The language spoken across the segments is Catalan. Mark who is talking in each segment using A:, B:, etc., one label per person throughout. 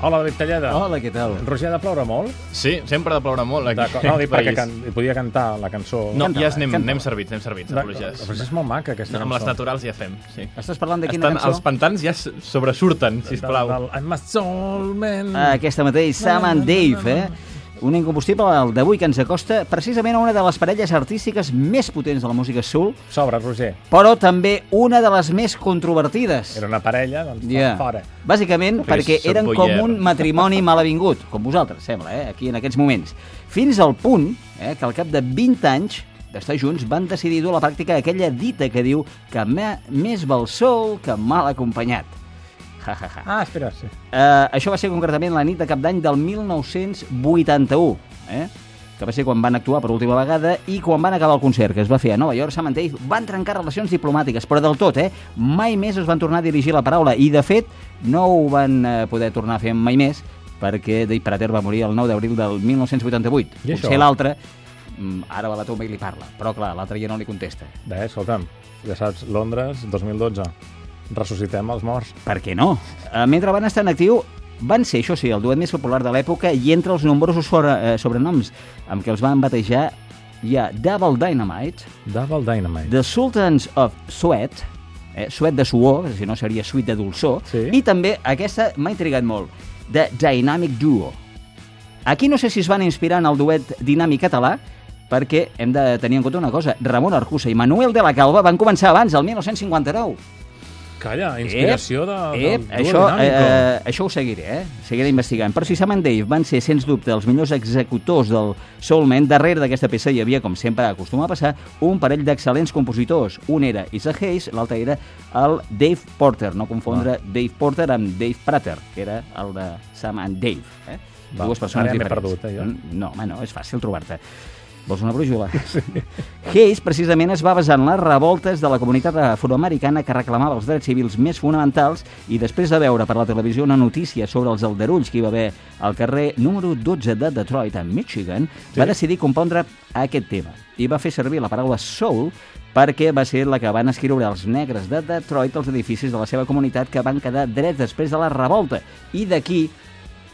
A: Hola, David Talleda.
B: Hola, què tal?
A: Roger, ha de ploure molt?
C: Sí, sempre ha de ploure molt aquí.
A: D'acord. No, dic perquè can... podia cantar la cançó.
C: No,
B: Canta-la,
C: ja anem,
B: canta-la.
C: anem servits, anem servits, pluges.
A: Però és molt maca, aquesta
C: Amb les
A: cançó.
C: naturals ja fem, sí.
B: Estàs parlant de quina
C: Estan,
B: cançó?
C: els pantans ja sobresurten, sisplau.
A: Del, del I'm a soul man.
B: Ah, aquesta mateix, Sam and Dave, eh? Un incombustible el d'avui que ens acosta precisament a una de les parelles artístiques més potents de la música soul,
A: Sobre, Roger.
B: però també una de les més controvertides.
A: Era una parella, doncs
B: Ja.
A: fora.
B: Bàsicament
C: Perquè
B: perquè eren com un matrimoni malavingut, com vosaltres, sembla, eh? aquí en aquests moments. Fins al punt eh, que al cap de 20 anys d'estar junts van decidir dur a la pràctica aquella dita que diu que més val sol que mal acompanyat. Ja, ja, ja.
A: Ah, espera, sí.
B: Uh, això va ser concretament la nit de cap d'any del 1981, eh? que va ser quan van actuar per última vegada i quan van acabar el concert, que es va fer a Nova York, Sam Dave van trencar relacions diplomàtiques, però del tot, eh? Mai més es van tornar a dirigir la paraula i, de fet, no ho van eh, poder tornar a fer mai més perquè Dave Prater va morir el 9 d'abril del 1988.
A: I
B: Potser l'altre mm, ara va la tomba i li parla, però clar, l'altre ja no li contesta.
A: Bé, escolta'm, ja saps, Londres, 2012. Ressuscitem els morts.
B: Per què no? Eh, mentre van estar en actiu, van ser, això sí, el duet més popular de l'època i entre els nombrosos sobre, eh, sobrenoms amb què els van batejar hi ha Double Dynamite,
A: Double Dynamite.
B: The Sultans of Sweat, eh, suet de suor, si no seria suite de dolçor,
A: Sí.
B: i també, aquesta m'ha intrigat molt, The Dynamic Duo. Aquí no sé si es van inspirar en el duet dinàmic català, perquè hem de tenir en compte una cosa, Ramon Arcusa i Manuel de la Calva van començar abans, el 1959.
A: Calla, inspiració de,
B: Ep,
A: del
B: això,
A: duo dinàmico.
B: eh, això ho seguiré, eh? Seguiré investigant. Però si Sam and Dave van ser, sens dubte, els millors executors del Soulman, darrere d'aquesta peça hi havia, com sempre acostuma a passar, un parell d'excel·lents compositors. Un era Isa Hayes, l'altre era el Dave Porter, no confondre
A: Ah.
B: Dave Porter amb Dave Prater, que era el de Sam and Dave. Eh?
A: Va,
B: Dues persones diferents.
A: perdut, eh, jo.
B: Mm, No, home, no, és fàcil trobar-te. Vols una brújula? Sí. Hayes, precisament, es va basar en les revoltes de la comunitat afroamericana que reclamava els drets civils més fonamentals i després de veure per la televisió una notícia sobre els aldarulls que hi va haver al carrer número 12 de Detroit, a Michigan,
A: Sí.
B: va decidir compondre aquest tema i va fer servir la paraula soul perquè va ser la que van escriure els negres de Detroit als edificis de la seva comunitat que van quedar drets després de la revolta. I d'aquí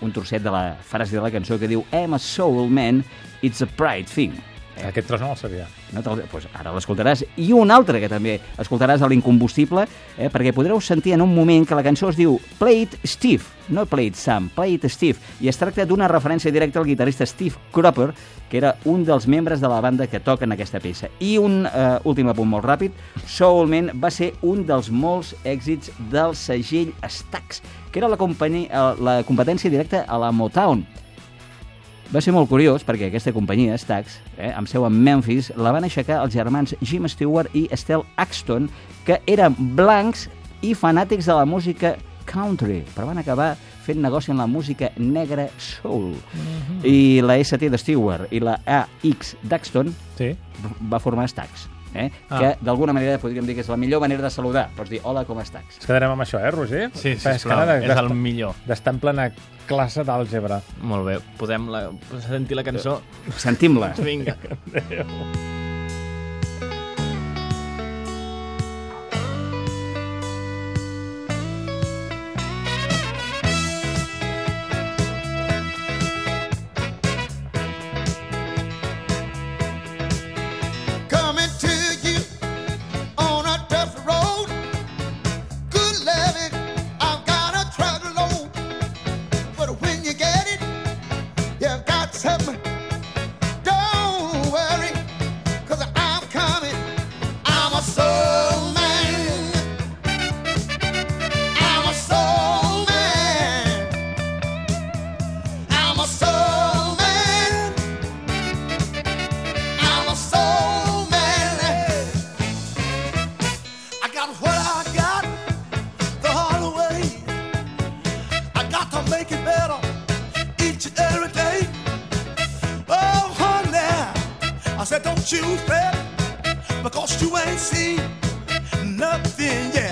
B: un trosset de la frase de la cançó que diu I'm a soul man, it's a pride thing. Eh?
A: Aquest tros no el sabia.
B: No te'l- pues ara l'escoltaràs. I un altre que també escoltaràs a l'incombustible, eh, perquè podreu sentir en un moment que la cançó es diu Play It Steve, no Play It Sam, Play It Steve, i es tracta d'una referència directa al guitarrista Steve Cropper, que era un dels membres de la banda que toquen aquesta peça. I un eh, últim apunt molt ràpid, Soulman va ser un dels molts èxits del segell Stax, que era la, companyia, eh, la competència directa a la Motown. Va ser molt curiós perquè aquesta companyia, Stax, eh, amb seu a Memphis, la van aixecar els germans Jim Stewart i Estelle Axton, que eren blancs i fanàtics de la música country, però van acabar fent negoci en la música negra soul. I la ST de Stewart i la AX d'Axton
A: Sí?
B: va formar Stax, eh?
A: Ah.
B: que d'alguna manera podríem dir que és la millor manera de saludar. Pots dir, hola, com estàs?
A: Ens quedarem amb això, eh, Roger?
C: Sí, sisplau,
A: cara de-
C: és el millor.
A: D'estar en plena classe d'àlgebra.
C: Molt bé, podem la, sentir la cançó?
B: Sentim-la.
C: Vinga.
D: coming you fret because you ain't seen nothing yet.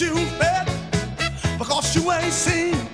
E: You bet. Because you ain't seen